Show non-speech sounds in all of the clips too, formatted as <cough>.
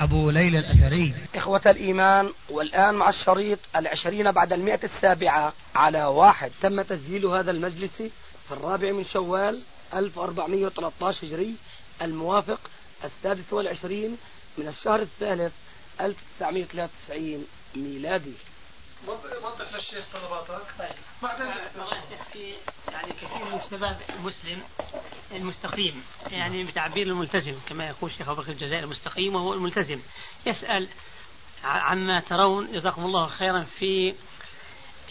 أبو ليلى الأثري. إخوة الإيمان والآن مع الشريط العشرين بعد المئة السابعة على واحد. تم تسجيل هذا المجلس في الرابع من شوال 1413 هجري الموافق السادس والعشرين من الشهر الثالث 1993 ميلادي. وضح للشيخ طلباتك. بعدين في يعني كثير من الشباب المسلم المستقيم يعني بتعبير الملتزم كما يقول الشيخ أبو بكر الجزائري المستقيم وهو الملتزم. يسأل عما ترون جزاكم الله خيرا في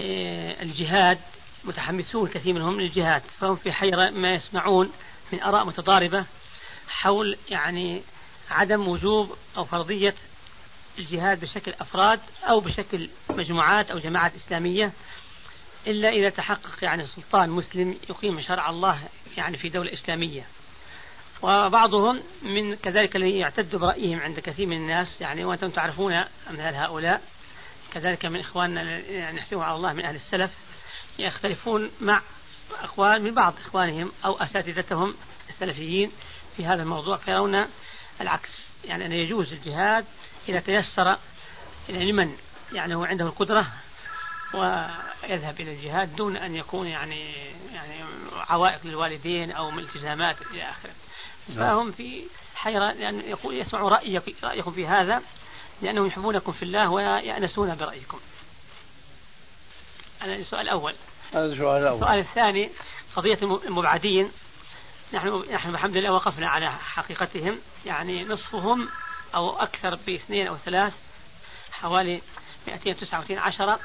آه، الجهاد. متحمسون كثير منهم للجهاد فهم في حيرة ما يسمعون من آراء متضاربة حول يعني عدم وجوب أو فرضية الجهاد بشكل أفراد أو بشكل مجموعات أو جماعات إسلامية إلا إذا تحقق يعني سلطان مسلم يقيم شرع الله يعني في دولة إسلامية. وبعضهم من كذلك الذي يعتد برأيهم عند كثير من الناس يعني وأنتم تعرفون أمثال هؤلاء كذلك من إخواننا يعني نحسبهم على الله من أهل السلف يختلفون مع أقوال من بعض إخوانهم أو أساتذتهم السلفيين في هذا الموضوع فيرون العكس. يعني أن يجوز الجهاد إذا تيسر لمن؟ يعني هو عنده القدرة ويذهب إلى الجهاد دون أن يكون يعني يعني عوائق للوالدين أو التزامات إلى آخره. فهم في حيرة لأن يقول يسمعوا رأيك رأيكم في هذا لأنهم يحبونكم في الله ويأنسون برأيكم. هذا السؤال الأول. هذا السؤال الأول. السؤال الثاني قضية المبعدين. نحن نحن الحمد لله وقفنا على حقيقتهم. يعني نصفهم أو أكثر باثنين أو ثلاث حوالي 229 عشرة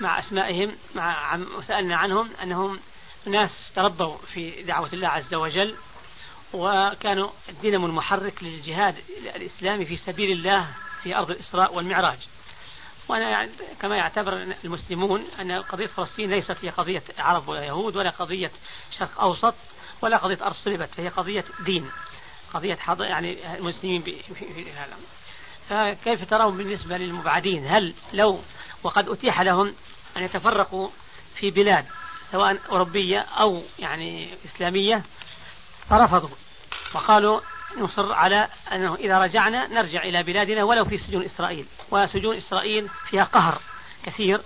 مع أسمائهم مع وسألنا عنهم أنهم ناس تربوا في دعوة الله عز وجل وكانوا الدينم المحرك للجهاد الإسلامي في سبيل الله في أرض الإسراء والمعراج. وأنا يعني كما يعتبر المسلمون أن قضية فلسطين ليست هي قضية عرب ولا يهود ولا قضية شرق أوسط. ولا قضية أرض صلبت فهي قضية دين قضية حض... يعني المسلمين في هذا فكيف ترون بالنسبة للمبعدين؟ هل لو وقد أتيح لهم أن يتفرقوا في بلاد سواء أوروبية أو يعني إسلامية فرفضوا وقالوا نصر على أنه إذا رجعنا نرجع إلى بلادنا ولو في سجون إسرائيل. وسجون إسرائيل فيها قهر كثير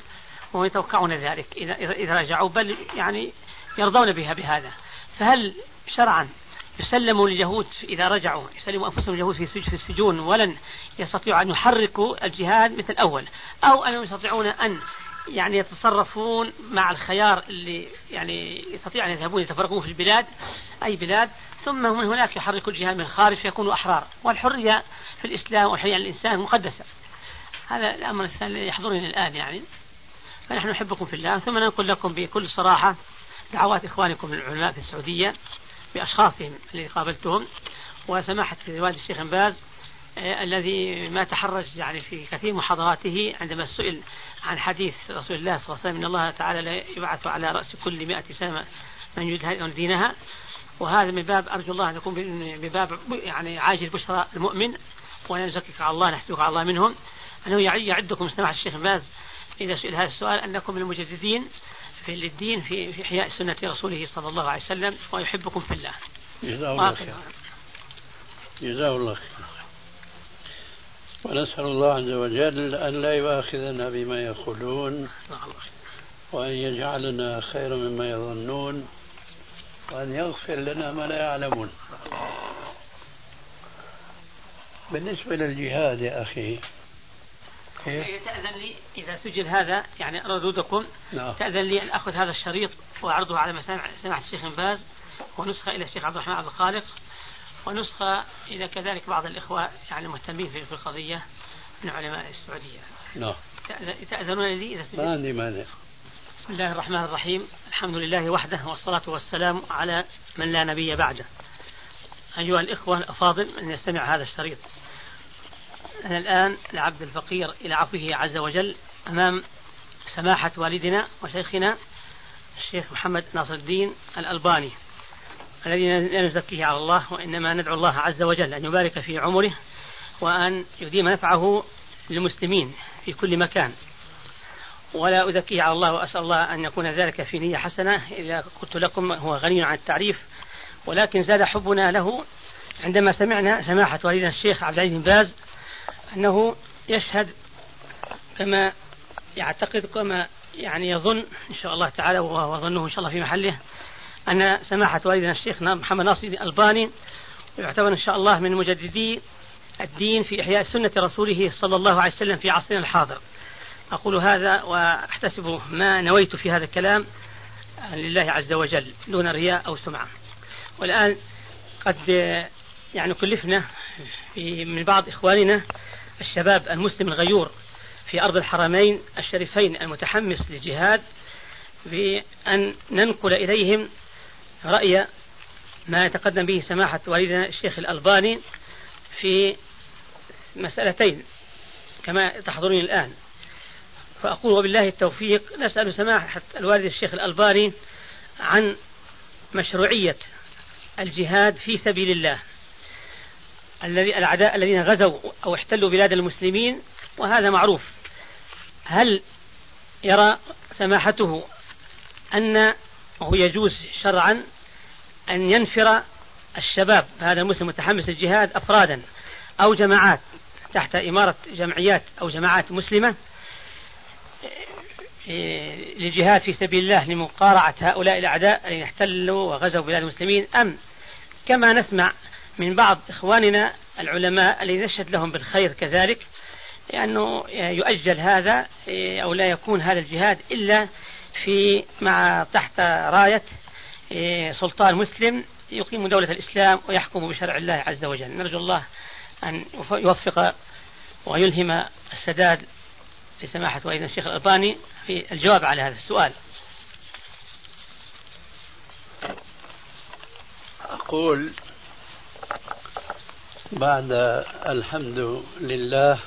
ويتوقعون ذلك إذا إذا رجعوا بل يعني يرضون بها بهذا. فهل شرعا يسلموا لليهود إذا رجعوا؟ يسلموا أنفسهم اليهود في السجون ولن يستطيعوا أن يحركوا الجهاد مثل الأول أو أنهم يستطيعون أن يعني يتصرفون مع الخيار اللي يعني يستطيع أن يذهبون يتفرقون في البلاد أي بلاد ثم من هناك يحركوا الجهاد من الخارج فيكونوا أحرار. والحرية في الإسلام والحرية الإنسان مقدسة. هذا الأمر الثاني يحضرني الآن يعني. فنحن نحبكم في الله ثم ننقل لكم بكل صراحة دعوات إخوانكم العلماء في السعودية بأشخاصهم الذي قابلتهم وسماحة والد الشيخ باز آه الذي ما تحرج يعني في كثير محاضراته عندما سئل عن حديث رسول الله صلى الله عليه وسلم إن الله تعالى يبعث على رأس كل مئة سنة من يريد دينها وهذا من باب أرجو الله أن يكون بباب يعني عاجل بشرى المؤمن ولا نزكك على الله نحسبك على الله منهم. أنه يعدكم سماحة الشيخ باز إذا سئل هذا السؤال أنكم من المجددين. في الدين في في إحياء سنة رسوله صلى الله عليه وسلم ويحبكم في الله. جزاه الله خير. جزاه الله خير. ونسأل الله عز وجل أن لا يؤاخذنا بما يقولون وأن يجعلنا خيرا مما يظنون وأن يغفر لنا ما لا يعلمون بالنسبة للجهاد يا أخي؟ تأذن لي إذا سجل هذا يعني ردودكم نعم. تأذن لي أن أخذ هذا الشريط وأعرضه على مسامع سماحة الشيخ باز ونسخة إلى الشيخ عبد الرحمن عبد الخالق ونسخة إلى كذلك بعض الإخوة يعني المهتمين في القضية من علماء السعودية. نعم. تأذنون لي إذا ما عندي مانع. بسم الله الرحمن الرحيم. الحمد لله وحده والصلاة والسلام على من لا نبي بعده. أيها الإخوة الأفاضل من يستمع هذا الشريط. أنا الآن العبد الفقير إلى عفوه عز وجل أمام سماحة والدنا وشيخنا الشيخ محمد ناصر الدين الألباني الذي لا نزكيه على الله وإنما ندعو الله عز وجل أن يبارك في عمره وأن يديم نفعه للمسلمين في كل مكان. ولا أزكيه على الله وأسأل الله أن يكون ذلك في نية حسنة إذا قلت لكم هو غني عن التعريف ولكن زاد حبنا له عندما سمعنا سماحة والدنا الشيخ عبد العزيز بن باز أنه يشهد كما يعتقد كما يعني يظن إن شاء الله تعالى وهو ظنه إن شاء الله في محله. أن سماحة والدنا الشيخ محمد ناصر الألباني يعتبر إن شاء الله من مجددي الدين في إحياء سنة رسوله صلى الله عليه وسلم في عصرنا الحاضر. أقول هذا وأحتسب ما نويت في هذا الكلام لله عز وجل دون رياء أو سمعة. والآن قد يعني كلفنا من بعض إخواننا الشباب المسلم الغيور في أرض الحرمين الشريفين المتحمس للجهاد بأن ننقل إليهم رأي ما يتقدم به سماحة والدنا الشيخ الألباني في مسألتين كما تحضرني الآن. فأقول وبالله التوفيق نسأل سماحة الوالد الشيخ الألباني عن مشروعية الجهاد في سبيل الله. الذي الأعداء الذين غزوا أو احتلوا بلاد المسلمين وهذا معروف. هل يرى سماحته أنه يجوز شرعا أن ينفر الشباب هذا المسلم متحمس للجهاد أفرادا أو جماعات تحت إمارة جمعيات أو جماعات مسلمة؟ للجهاد في سبيل الله لمقارعة هؤلاء الأعداء الذين احتلوا وغزوا بلاد المسلمين أم كما نسمع من بعض إخواننا العلماء الذين نشهد لهم بالخير كذلك لأنه يؤجل هذا أو لا يكون هذا الجهاد إلا في مع تحت راية سلطان مسلم يقيم دولة الإسلام ويحكم بشرع الله عز وجل. نرجو الله أن يوفق ويلهم السداد لسماحة والدنا الشيخ الألباني في الجواب على هذا السؤال. أقول بعد الحمد لله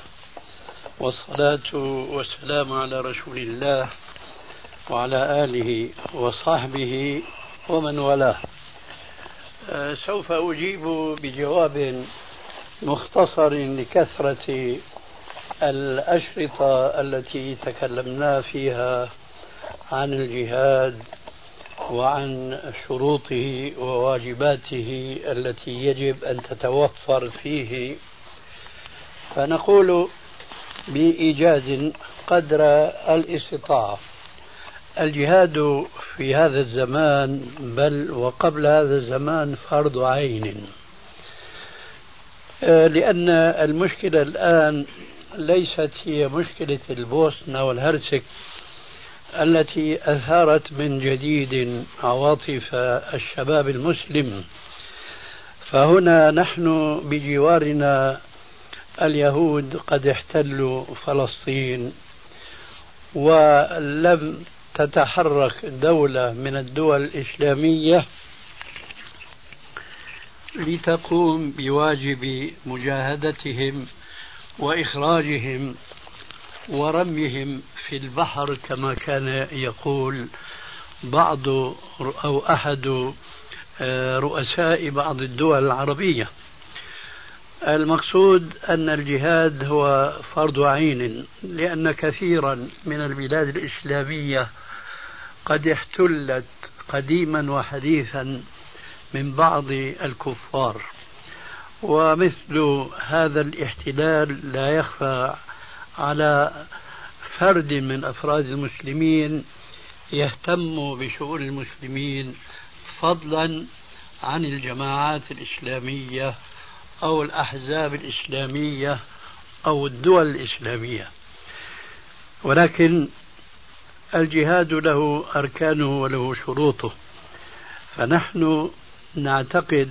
والصلاة والسلام على رسول الله وعلى آله وصحبه ومن والاه. أه، سوف أجيب بجواب مختصر لكثرة الأشرطة التي تكلمنا فيها عن الجهاد وعن شروطه وواجباته التي يجب أن تتوفر فيه. فنقول بإيجاز قدر الاستطاعة. الجهاد في هذا الزمان بل وقبل هذا الزمان فرض عين. لأن المشكلة الآن ليست هي مشكلة البوسنة والهرسك. التي أثارت من جديد عواطف الشباب المسلم. فهنا نحن بجوارنا اليهود قد احتلوا فلسطين ولم تتحرك دولة من الدول الإسلامية لتقوم بواجب مجاهدتهم وإخراجهم ورميهم في البحر كما كان يقول بعض أو أحد آه، رؤساء بعض الدول العربية. المقصود أن الجهاد هو فرض عين لأن كثيرا من البلاد الإسلامية قد احتلت قديما وحديثا من بعض الكفار. ومثل هذا الاحتلال لا يخفى على فرد من أفراد المسلمين يهتم بشؤون المسلمين فضلا عن الجماعات الإسلامية أو الأحزاب الإسلامية أو الدول الإسلامية. ولكن الجهاد له أركانه وله شروطه. فنحن نعتقد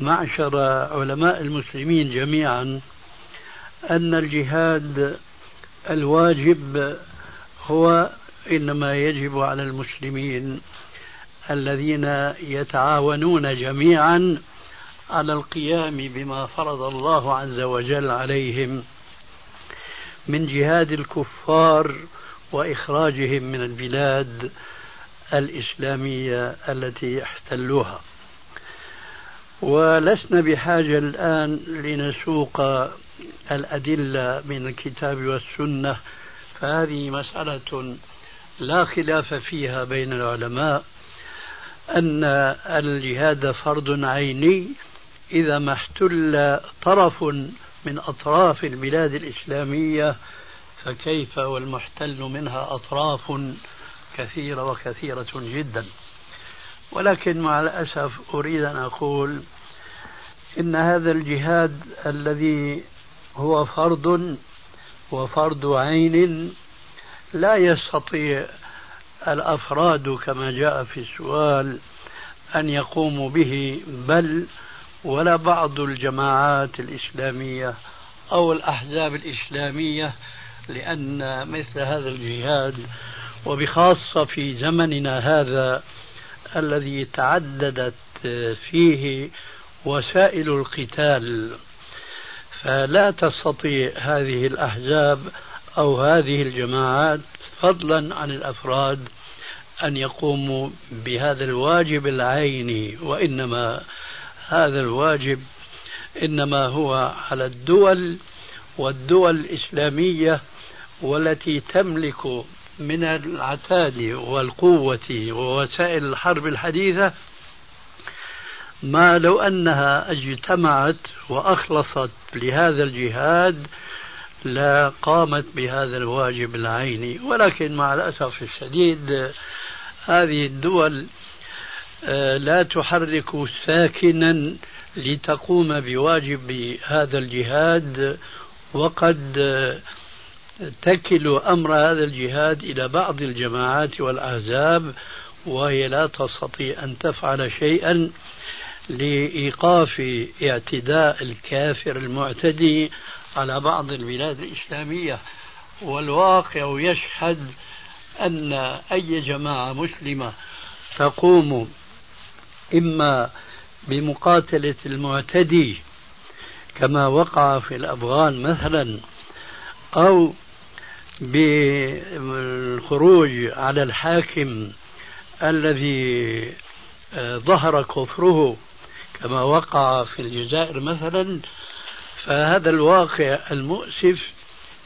معشر علماء المسلمين جميعا أن الجهاد الواجب هو إنما يجب على المسلمين الذين يتعاونون جميعا على القيام بما فرض الله عز وجل عليهم من جهاد الكفار وإخراجهم من البلاد الإسلامية التي احتلوها ولسنا بحاجة الآن لنسوق الأدلة من الكتاب والسنة فهذه مسألة لا خلاف فيها بين العلماء أن الجهاد فرض عيني إذا ما احتل طرف من أطراف البلاد الإسلامية فكيف والمحتل منها أطراف كثيرة وكثيرة جدا. ولكن مع الأسف أريد أن أقول إن هذا الجهاد الذي هو فرض وفرض عين لا يستطيع الأفراد كما جاء في السؤال أن يقوموا به بل ولا بعض الجماعات الإسلامية أو الأحزاب الإسلامية لأن مثل هذا الجهاد وبخاصة في زمننا هذا الذي تعددت فيه وسائل القتال فلا تستطيع هذه الأحزاب أو هذه الجماعات فضلا عن الأفراد أن يقوموا بهذا الواجب العيني وإنما هذا الواجب إنما هو على الدول والدول الإسلامية والتي تملك من العتاد والقوة ووسائل الحرب الحديثة ما لو أنها اجتمعت وأخلصت لهذا الجهاد لقامت بهذا الواجب العيني ولكن مع الأسف الشديد هذه الدول آه، لا تحرك ساكنا لتقوم بواجب هذا الجهاد وقد آه، تكل أمر هذا الجهاد إلى بعض الجماعات والأحزاب وهي لا تستطيع أن تفعل شيئا. لإيقاف اعتداء الكافر المعتدي على بعض البلاد الإسلامية. والواقع يشهد أن أي جماعة مسلمة تقوم إما بمقاتلة المعتدي كما وقع في الأفغان مثلا أو بالخروج على الحاكم الذي آه، ظهر كفره كما وقع في الجزائر مثلا فهذا الواقع المؤسف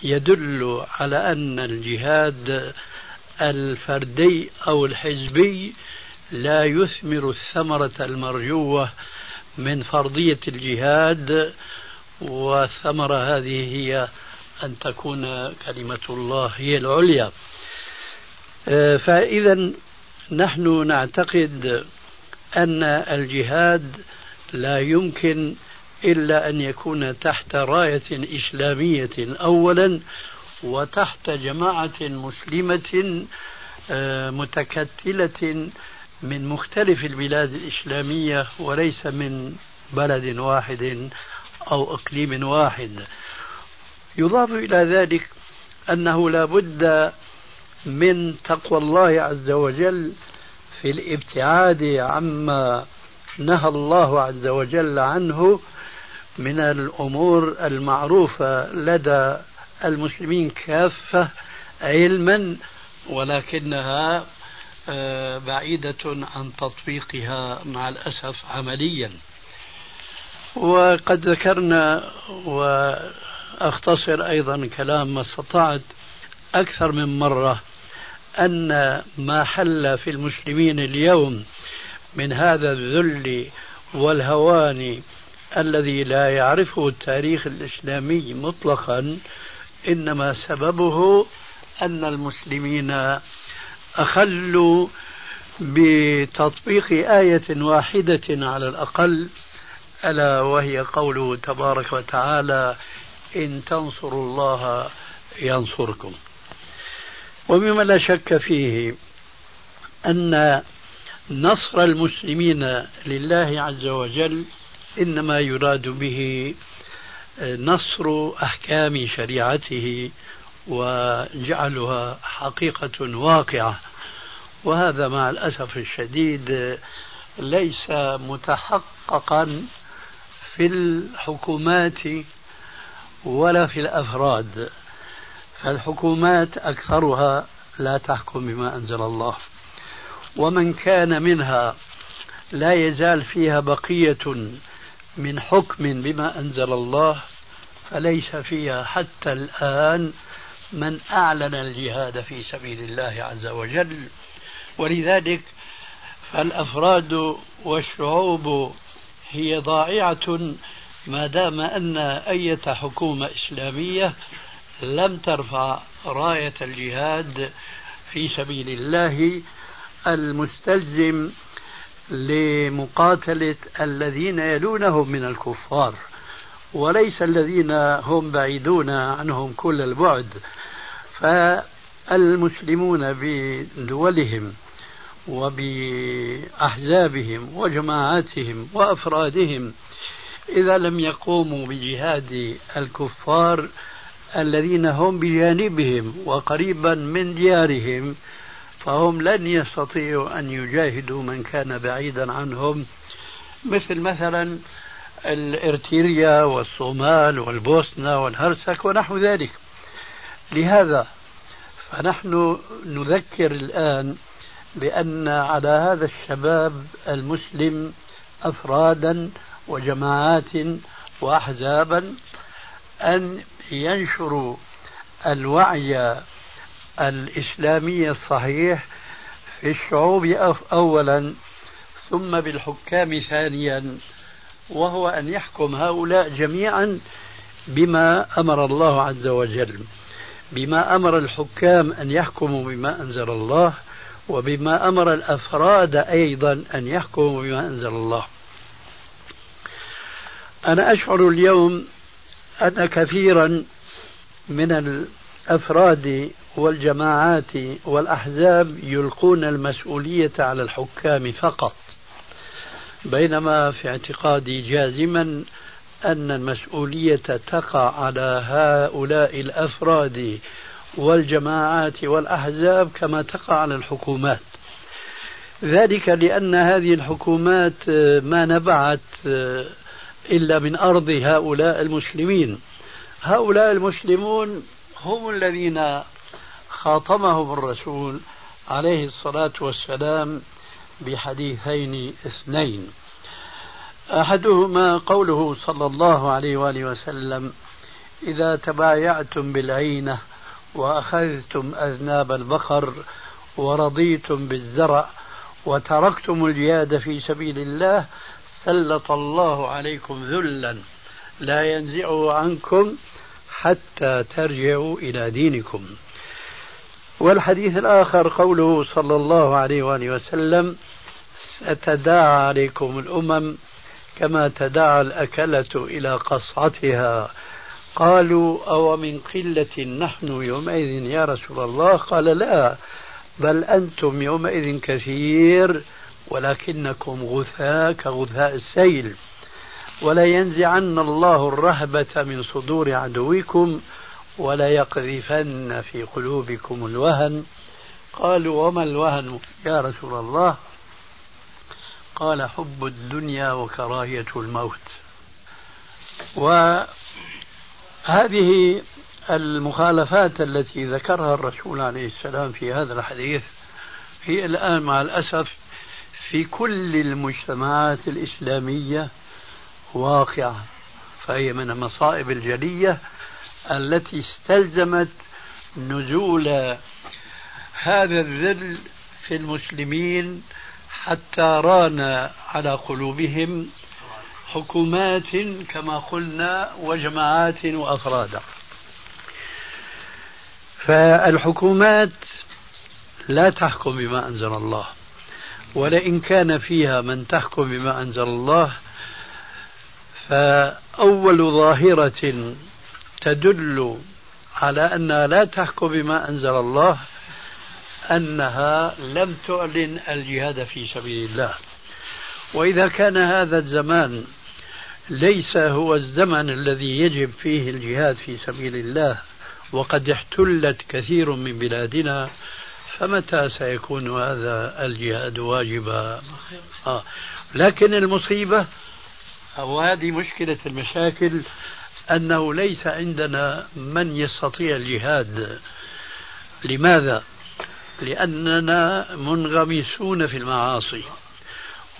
يدل على أن الجهاد الفردي أو الحزبي لا يثمر الثمرة المرجوة من فرضية الجهاد والثمرة هذه هي أن تكون كلمة الله هي العليا. آه، فاذا نحن نعتقد أن الجهاد لا يمكن إلا أن يكون تحت راية إسلامية أولا وتحت جماعة مسلمة آه، متكتلة من مختلف البلاد الإسلامية وليس من بلد واحد أو إقليم واحد. يضاف إلى ذلك أنه لا بد من تقوى الله عز وجل في الابتعاد عما نهى الله عز وجل عنه من الأمور المعروفة لدى المسلمين كافة علما ولكنها آه، بعيدة عن تطبيقها مع الأسف عمليا. وقد ذكرنا وأختصر أيضا كلام ما استطعت أكثر من مرة أن ما حل في المسلمين اليوم من هذا الذل والهوان الذي لا يعرفه التاريخ الإسلامي مطلقا إنما سببه أن المسلمين أخلوا بتطبيق آية واحدة على الأقل ألا وهي قوله تبارك وتعالى إن تنصروا الله ينصركم ومما لا شك فيه أن نصر المسلمين لله عز وجل إنما يراد به نصر أحكام شريعته وجعلها حقيقة واقعة. وهذا مع الأسف الشديد ليس متحققا في الحكومات ولا في الأفراد. فالحكومات أكثرها لا تحكم بما أنزل الله. ومن كان منها لا يزال فيها بقية من حكم بما أنزل الله فليس فيها حتى الآن من أعلن الجهاد في سبيل الله عز وجل. ولذلك فالافراد والشعوب هي ضائعة ما دام أن أية حكومة إسلامية لم ترفع راية الجهاد في سبيل الله المستلزم لمقاتلة الذين يلونهم من الكفار وليس الذين هم بعيدون عنهم كل البعد. فالمسلمون بدولهم وبأحزابهم وجماعاتهم وأفرادهم إذا لم يقوموا بجهاد الكفار الذين هم بجانبهم وقريبا من ديارهم فهم لن يستطيعوا أن يجاهدوا من كان بعيدا عنهم مثل مثلا الإرتريا والصومال والبوسنة والهرسك ونحو ذلك. لهذا فنحن نذكر الآن بأن على هذا الشباب المسلم أفرادا وجماعات وأحزابا أن ينشروا الوعي الإسلامي الصحيح في الشعوب أولا ثم بالحكام ثانيا وهو أن يحكم هؤلاء جميعا بما أمر الله عز وجل. بما أمر الحكام أن يحكموا بما أنزل الله وبما أمر الأفراد أيضا أن يحكموا بما أنزل الله. أنا أشعر اليوم أن كثيرا من الأفراد والجماعات والأحزاب يلقون المسؤولية على الحكام فقط. بينما في اعتقادي جازما أن المسؤولية تقع على هؤلاء الأفراد والجماعات والأحزاب كما تقع على الحكومات. ذلك لأن هذه الحكومات ما نبعت إلا من أرض هؤلاء المسلمين. هؤلاء المسلمون هم الذين خاطمهم الرسول عليه الصلاة والسلام بحديثين اثنين. احدهما قوله صلى الله عليه واله وسلم إذا تبايعتم بالعينة وأخذتم أذناب البقر ورضيتم بالزرع وتركتم الجهاد في سبيل الله سلط الله عليكم ذلا لا ينزعه عنكم حتى ترجعوا إلى دينكم. والحديث الآخر قوله صلى الله عليه وآله وسلم ستداعى عليكم الأمم كما تداعى الأكلة إلى قصعتها. قالوا أو من قلة نحن يومئذ يا رسول الله؟ قال لا بل أنتم يومئذ كثير ولكنكم غثاء كغثاء السيل. ولا ينزعن الله الرهبة من صدور عدوكم ولا يقذفن في قلوبكم الوهن. قالوا وما الوهن؟ يا رسول الله. قال حب الدنيا وكراهية الموت. وهذه المخالفات التي ذكرها الرسول عليه السلام في هذا الحديث هي الآن مع الأسف في كل المجتمعات الإسلامية واقعة فهي من المصائب الجلية التي استلزمت نزول هذا الذل في المسلمين حتى ران على قلوبهم حكومات كما قلنا وجماعات وافرادا فالحكومات لا تحكم بما أنزل الله ولئن كان فيها من تحكم بما أنزل الله فأول ظاهرة تدل على انها لا تحكم بما أنزل الله أنها لم تعلن الجهاد في سبيل الله وإذا كان هذا الزمان ليس هو الزمن الذي يجب فيه الجهاد في سبيل الله وقد احتلت كثير من بلادنا فمتى سيكون هذا الجهاد واجبا آه. لكن المصيبة وهذه مشكلة المشاكل أنه ليس عندنا من يستطيع الجهاد لماذا؟ لأننا منغمسون في المعاصي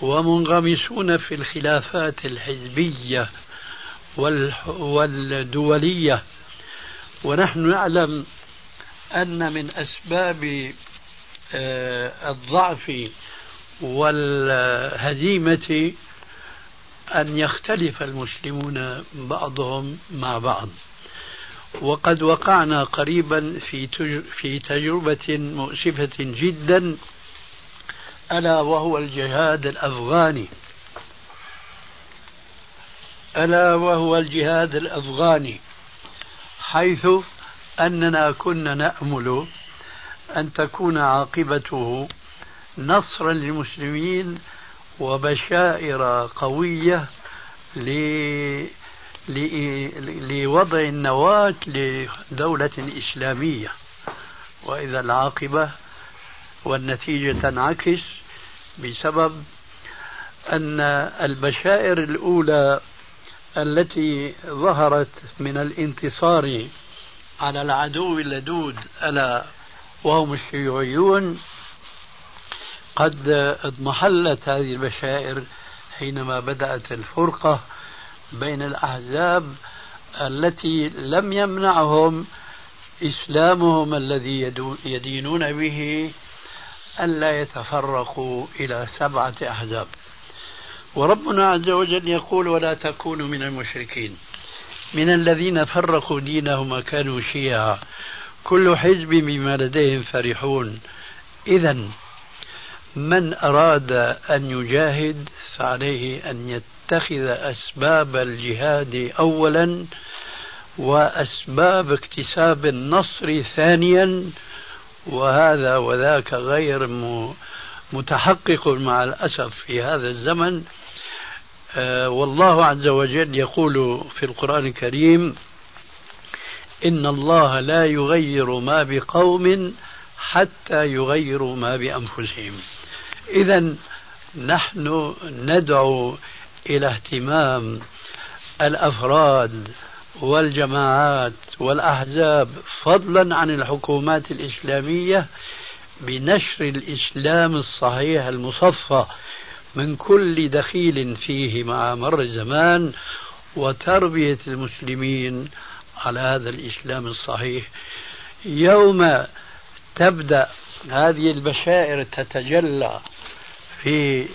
ومنغمسون في الخلافات الحزبية والدولية ونحن نعلم أن من أسباب آه، الضعف والهزيمة أن يختلف المسلمون بعضهم مع بعض. وقد وقعنا قريبا في في تجربة مؤسفة جدا ألا وهو الجهاد الأفغاني. ألا وهو الجهاد الأفغاني حيث أننا كنا نأمل أن تكون عاقبته نصرا للمسلمين وبشائر قوية لوضع النواة لدولة إسلامية. وإذا العاقبة والنتيجة تنعكس بسبب أن البشائر الأولى التي ظهرت من الانتصار على العدو اللدود ألا وهم الشيوعيون قد اضمحلت هذه البشائر حينما بدأت الفرقة بين الأحزاب التي لم يمنعهم إسلامهم الذي يدينون به ألا يتفرقوا إلى سبعة أحزاب. وربنا عز وجل يقول ولا تكونوا من المشركين. من الذين فرقوا دينهم وكانوا شيعا. كل حزب بما لديهم فرحون. إذا من أراد أن يجاهد فعليه أن يتخذ أسباب الجهاد أولا وأسباب اكتساب النصر ثانيا وهذا وذاك غير متحقق مع الأسف في هذا الزمن. آه، والله عز وجل يقول في القرآن الكريم إن الله لا يغير ما بقوم حتى يغيروا ما بأنفسهم. إذا نحن ندعو إلى اهتمام الأفراد والجماعات والأحزاب فضلا عن الحكومات الإسلامية بنشر الإسلام الصحيح المصفى من كل دخيل فيه مع مر الزمان وتربية المسلمين على هذا الإسلام الصحيح. يوم تبدأ هذه البشائر تتجلى في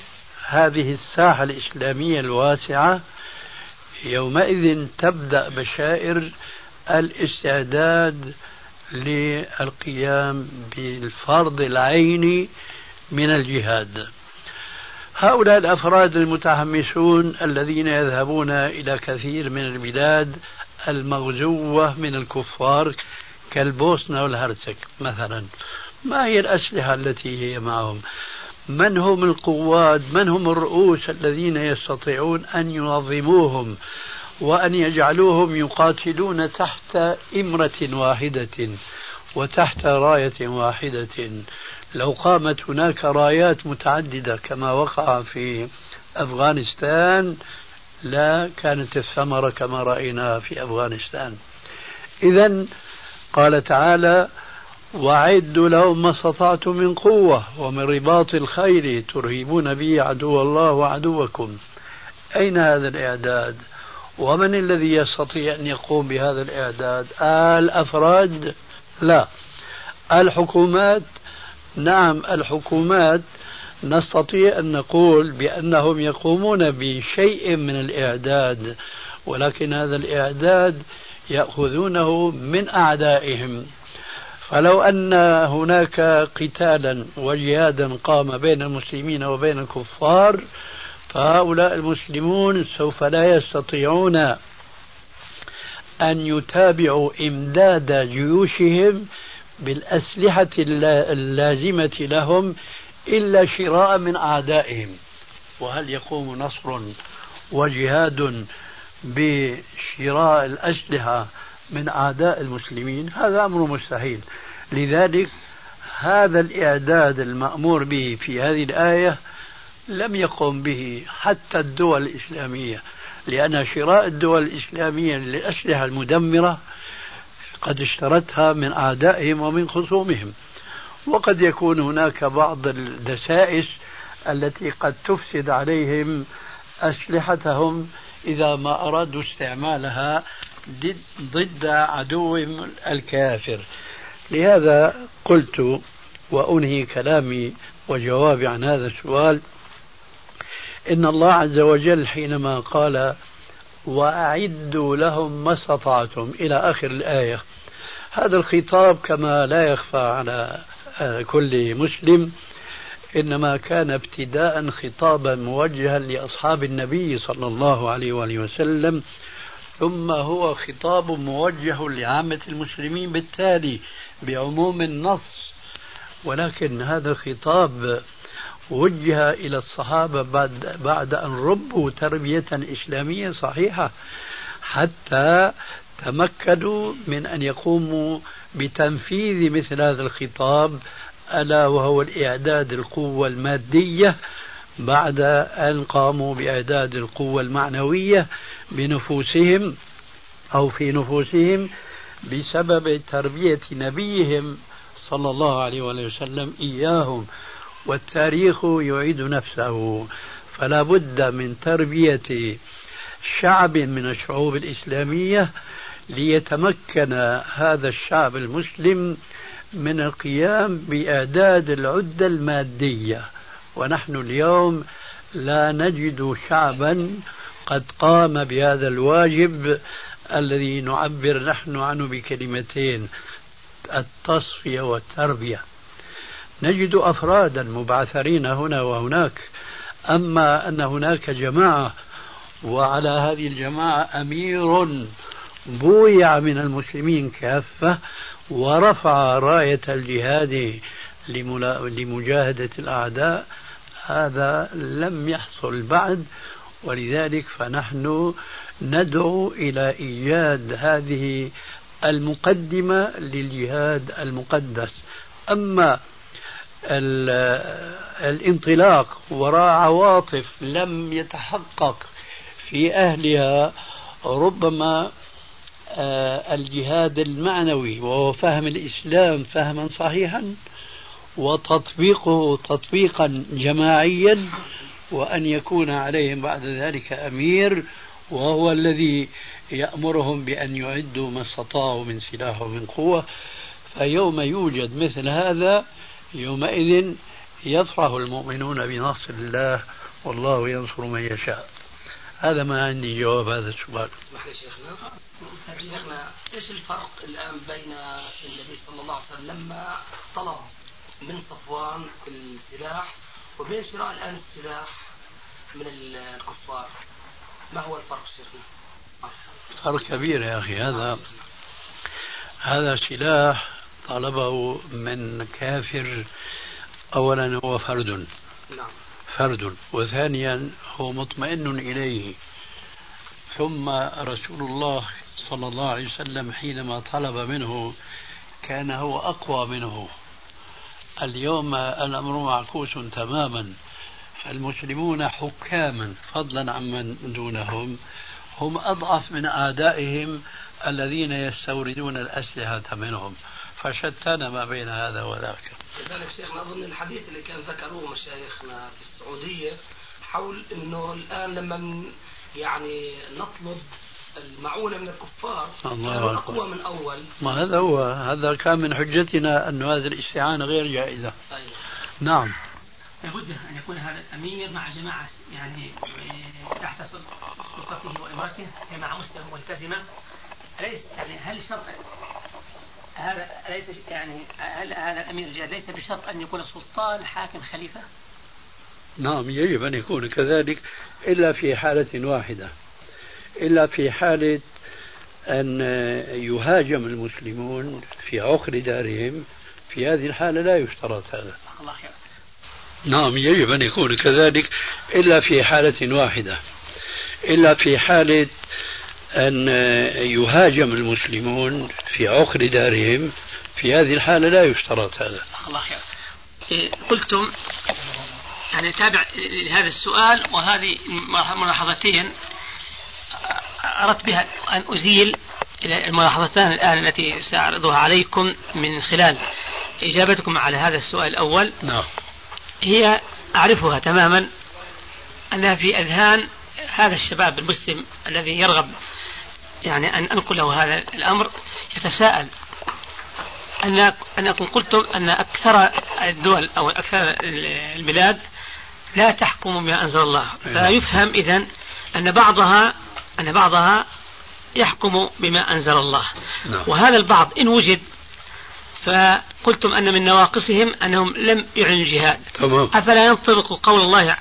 هذه الساحة الإسلامية الواسعة يومئذ تبدأ بشائر الاستعداد للقيام بالفرض العيني من الجهاد. هؤلاء الأفراد المتحمسون الذين يذهبون إلى كثير من البلاد المغزوة من الكفار كالبوسنة والهرسك مثلا. ما هي الأسلحة التي هي معهم؟ من هم القواد؟ من هم الرؤوس الذين يستطيعون أن ينظموهم وأن يجعلوهم يقاتلون تحت إمرة واحدة وتحت راية واحدة؟ لو قامت هناك رايات متعددة كما وقع في أفغانستان لا كانت الثمرة كما رأينا في أفغانستان. إذا قال تعالى وأعدوا لهم ما استطعتم من قوة ومن رباط الخيل ترهبون به عدو الله وعدوكم. أين هذا الإعداد؟ ومن الذي يستطيع أن يقوم بهذا الإعداد؟ الأفراد؟ لا. الحكومات؟ نعم الحكومات نستطيع أن نقول بأنهم يقومون بشيء من الإعداد ولكن هذا الإعداد يأخذونه من أعدائهم. فلو أن هناك قتالا وجهادا قام بين المسلمين وبين الكفار فهؤلاء المسلمون سوف لا يستطيعون أن يتابعوا إمداد جيوشهم بالأسلحة اللازمة لهم إلا شراء من أعدائهم. وهل يقوم نصر وجهاد بشراء الأسلحة من أعداء المسلمين هذا أمر مستحيل. لذلك هذا الإعداد المأمور به في هذه الآية لم يقم به حتى الدول الإسلامية لأن شراء الدول الإسلامية للأسلحة المدمرة قد اشترتها من أعدائهم ومن خصومهم. وقد يكون هناك بعض الدسائس التي قد تفسد عليهم أسلحتهم إذا ما أرادوا استعمالها ضد عدوهم الكافر. لهذا قلت وأنهي كلامي وجوابي عن هذا السؤال. إن الله عز وجل حينما قال وأعدوا لهم ما استطعتم إلى آخر الآية هذا الخطاب كما لا يخفى على كل مسلم. إنما كان ابتداء خطابا موجها لأصحاب النبي صلى الله عليه وآله وسلم ثم هو خطاب موجه لعامة المسلمين بالتالي بعموم النص. ولكن هذا الخطاب وجه إلى الصحابة بعد, بعد أن ربوا تربية إسلامية صحيحة حتى تمكنوا من أن يقوموا بتنفيذ مثل هذا الخطاب ألا وهو الإعداد القوة المادية بعد أن قاموا بإعداد القوة المعنوية بنفوسهم أو في نفوسهم بسبب تربية نبيهم صلى الله عليه وسلم إياهم. والتاريخ يعيد نفسه. فلا بد من تربية شعب من الشعوب الإسلامية ليتمكن هذا الشعب المسلم من القيام بإعداد العدة المادية. ونحن اليوم لا نجد شعبا قد قام بهذا الواجب الذي نعبر نحن عنه بكلمتين التصفية والتربية. نجد أفرادا مبعثرين هنا وهناك أما أن هناك جماعة وعلى هذه الجماعة أمير بويع من المسلمين كافة ورفع راية الجهاد لمجاهدة الأعداء. هذا لم يحصل بعد ولذلك فنحن ندعو إلى إيجاد هذه المقدمة للجهاد المقدس. أما الانطلاق وراء عواطف لم يتحقق في أهلها ربما الجهاد المعنوي وهو فهم الإسلام فهما صحيحا وتطبيقه تطبيقا جماعيا وأن يكون عليهم بعد ذلك أمير وهو الذي يأمرهم بأن يعدوا ما استطاعوا من سلاح ومن قوة. فيوم يوجد مثل هذا يومئذ يفرح المؤمنون بنصر الله والله ينصر من يشاء. هذا ما عندي جواب هذا السؤال. شيخنا إيش الفرق الآن بين النبي صلى الله عليه وسلم لما طلب من صفوان السلاح وبين شراء الآن السلاح من الكفار؟ ما هو الفرق شيخنا؟ فرق كبير يا أخي. هذا هذا سلاح طلبه من كافر. اولا هو فرد. نعم. فرد. وثانيا هو مطمئن إليه. ثم رسول الله صلى الله عليه وسلم حينما طلب منه كان هو أقوى منه. اليوم الأمر معكوس تماما فالمسلمون حكاما فضلا عمن دونهم هم أضعف من أعدائهم الذين يستوردون الأسلحة منهم. فشتان ما بين هذا وذاك. لذلك شيخنا أظن الحديث اللي كان ذكروه مشايخنا في السعودية حول أنه الآن لما يعني نطلب المعونة من الكفار الله أقوى من أول. ما هذا هو؟ هذا كان من حجتنا أن هذه الاستعانة غير جائزة. أيوة. نعم. لابد أن يكون هذا الأمير مع جماعة يعني تحت سلطته وإمارته جماعة مسلمة ملتزمة. أليس يعني هل شرط هذا ليس يعني هل هذا الأمير الجهاد ليس بشرط أن يكون سلطان حاكم خليفة؟ نعم يجب أن يكون كذلك إلا في حالة واحدة. إلا في حالة أن يهاجم المسلمون في عقر دارهم في هذه الحالة لا يشترط هذا. الله. نعم يجب أن يكون كذلك إلا في حالة واحدة. إلا في حالة أن يهاجم المسلمون في عقر دارهم في هذه الحالة لا يشترط هذا. الله خير قلتم يعني تابع لهذا السؤال وهذه ملاحظتين. أردت بها أن أزيل الملاحظتان الآن التي سأعرضها عليكم من خلال إجابتكم على هذا السؤال الأول. نعم. هي أعرفها تماما أنها في أذهان هذا الشباب المسلم الذي يرغب يعني أن أنقل له هذا الأمر يتساءل أن أنكم قلتم أن أكثر الدول أو أكثر البلاد لا تحكم بما أنزل الله. فيفهم إذا أن بعضها أن بعضها يحكم بما أنزل الله نعم. وهذا البعض إن وجد فقلتم أن من نواقصهم أنهم لم يعلنوا الجهاد تمام. أفلا ينطبق قول الله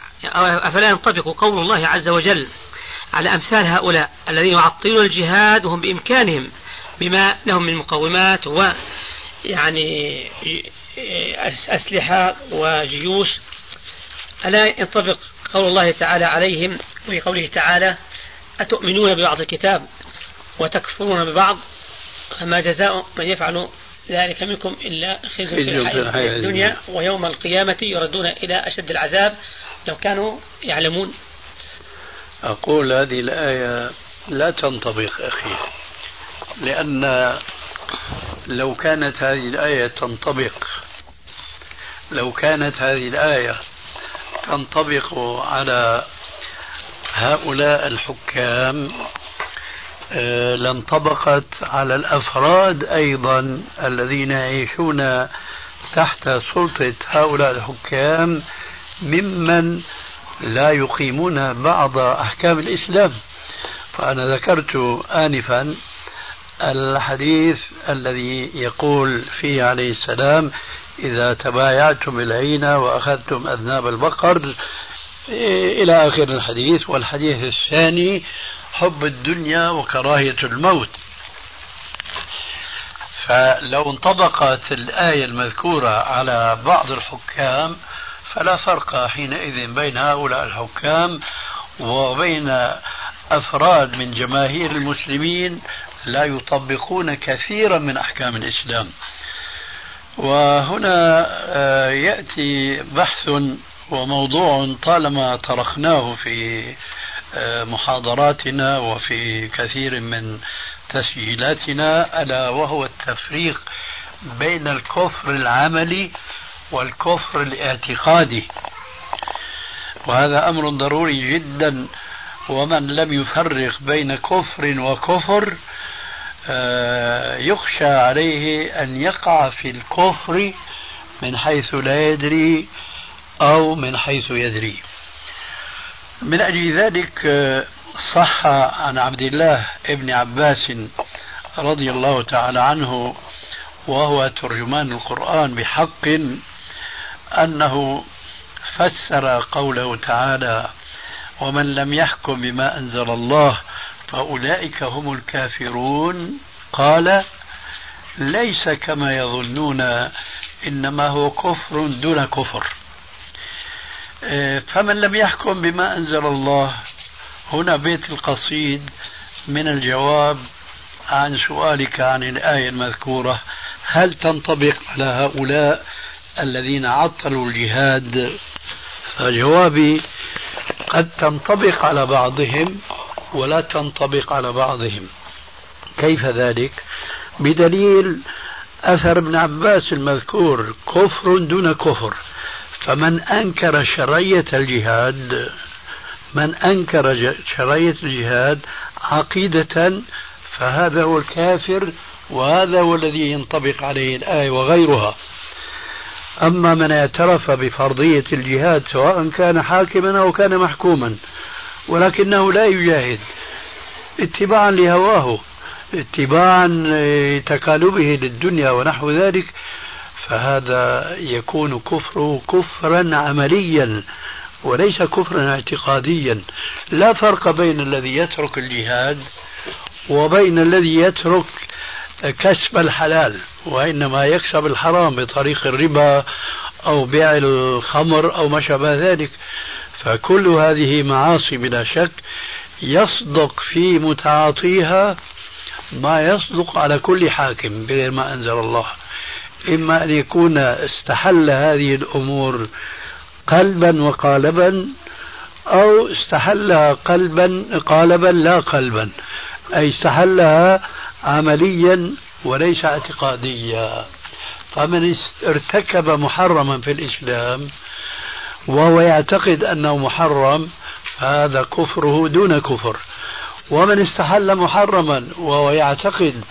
أفلا ينطبق قول الله عز وجل على أمثال هؤلاء الذين يعطلون الجهاد وهم بإمكانهم بما لهم من مقومات و يعني أسلحة وجيوش ألا ينطبق قول الله تعالى عليهم وفي قوله تعالى أتؤمنون ببعض الكتاب وتكفرون ببعض؟ فما جزاء من يفعل ذلك منكم إلا خزي في الحياة. الدنيا ويوم القيامة يردون إلى أشد العذاب لو كانوا يعلمون. أقول هذه الآية لا تنطبق أخي لأن لو كانت هذه الآية تنطبق لو كانت هذه الآية تنطبق على هؤلاء الحكام آه، لانطبقت على الأفراد أيضا الذين يعيشون تحت سلطة هؤلاء الحكام ممن لا يقيمون بعض أحكام الإسلام. فأنا ذكرت انفا الحديث الذي يقول فيه عليه السلام إذا تبايعتم العين وأخذتم أذناب البقر إلى آخر الحديث والحديث الثاني حب الدنيا وكراهية الموت. فلو انطبقت الآية المذكورة على بعض الحكام فلا فرق حينئذ بين هؤلاء الحكام وبين أفراد من جماهير المسلمين لا يطبقون كثيرا من أحكام الإسلام. وهنا آه، يأتي بحث وموضوع طالما طرحناه في آه، محاضراتنا وفي كثير من تسجيلاتنا ألا وهو التفريق بين الكفر العملي والكفر الاعتقادي. وهذا أمر ضروري جدا. ومن لم يفرق بين كفر وكفر آه، يخشى عليه أن يقع في الكفر من حيث لا يدري أو من حيث يدري. من أجل ذلك صح عن عبد الله ابن عباس رضي الله تعالى عنه وهو ترجمان القرآن بحق أنه فسر قوله تعالى ومن لم يحكم بما أنزل الله فأولئك هم الكافرون قال ليس كما يظنون إنما هو كفر دون كفر فمن لم يحكم بما أنزل الله هنا بيت القصيد من الجواب عن سؤالك عن الآية المذكورة هل تنطبق على هؤلاء الذين عطلوا الجهاد؟ فجوابي قد تنطبق على بعضهم ولا تنطبق على بعضهم. كيف ذلك؟ بدليل أثر ابن عباس المذكور كفر دون كفر. فمن أنكر شرعية الجهاد من أنكر شرعية الجهاد عقيدة فهذا هو الكافر وهذا هو الذي ينطبق عليه الآية وغيرها. أما من اعترف بفرضية الجهاد سواء كان حاكما أو كان محكوما ولكنه لا يجاهد اتباعا لهواه اتباعا لتكالبه للدنيا ونحو ذلك فهذا يكون كفره كفرا عمليا وليس كفرا اعتقاديا. لا فرق بين الذي يترك الجهاد وبين الذي يترك كسب الحلال وإنما يكسب الحرام بطريق الربا أو بيع الخمر أو ما شابه ذلك. فكل هذه معاصي بلا شك يصدق في متعاطيها ما يصدق على كل حاكم بغير ما أنزل الله. إما أن يكون استحل هذه الأمور قلبا وقالبا أو استحلها قلبا قالبا لا قلبا. أي استحلها عمليا وليس اعتقاديا. فمن ارتكب محرما في الإسلام وهو يعتقد أنه محرم هذا كفره دون كفر. ومن استحل محرما وهو يعتقد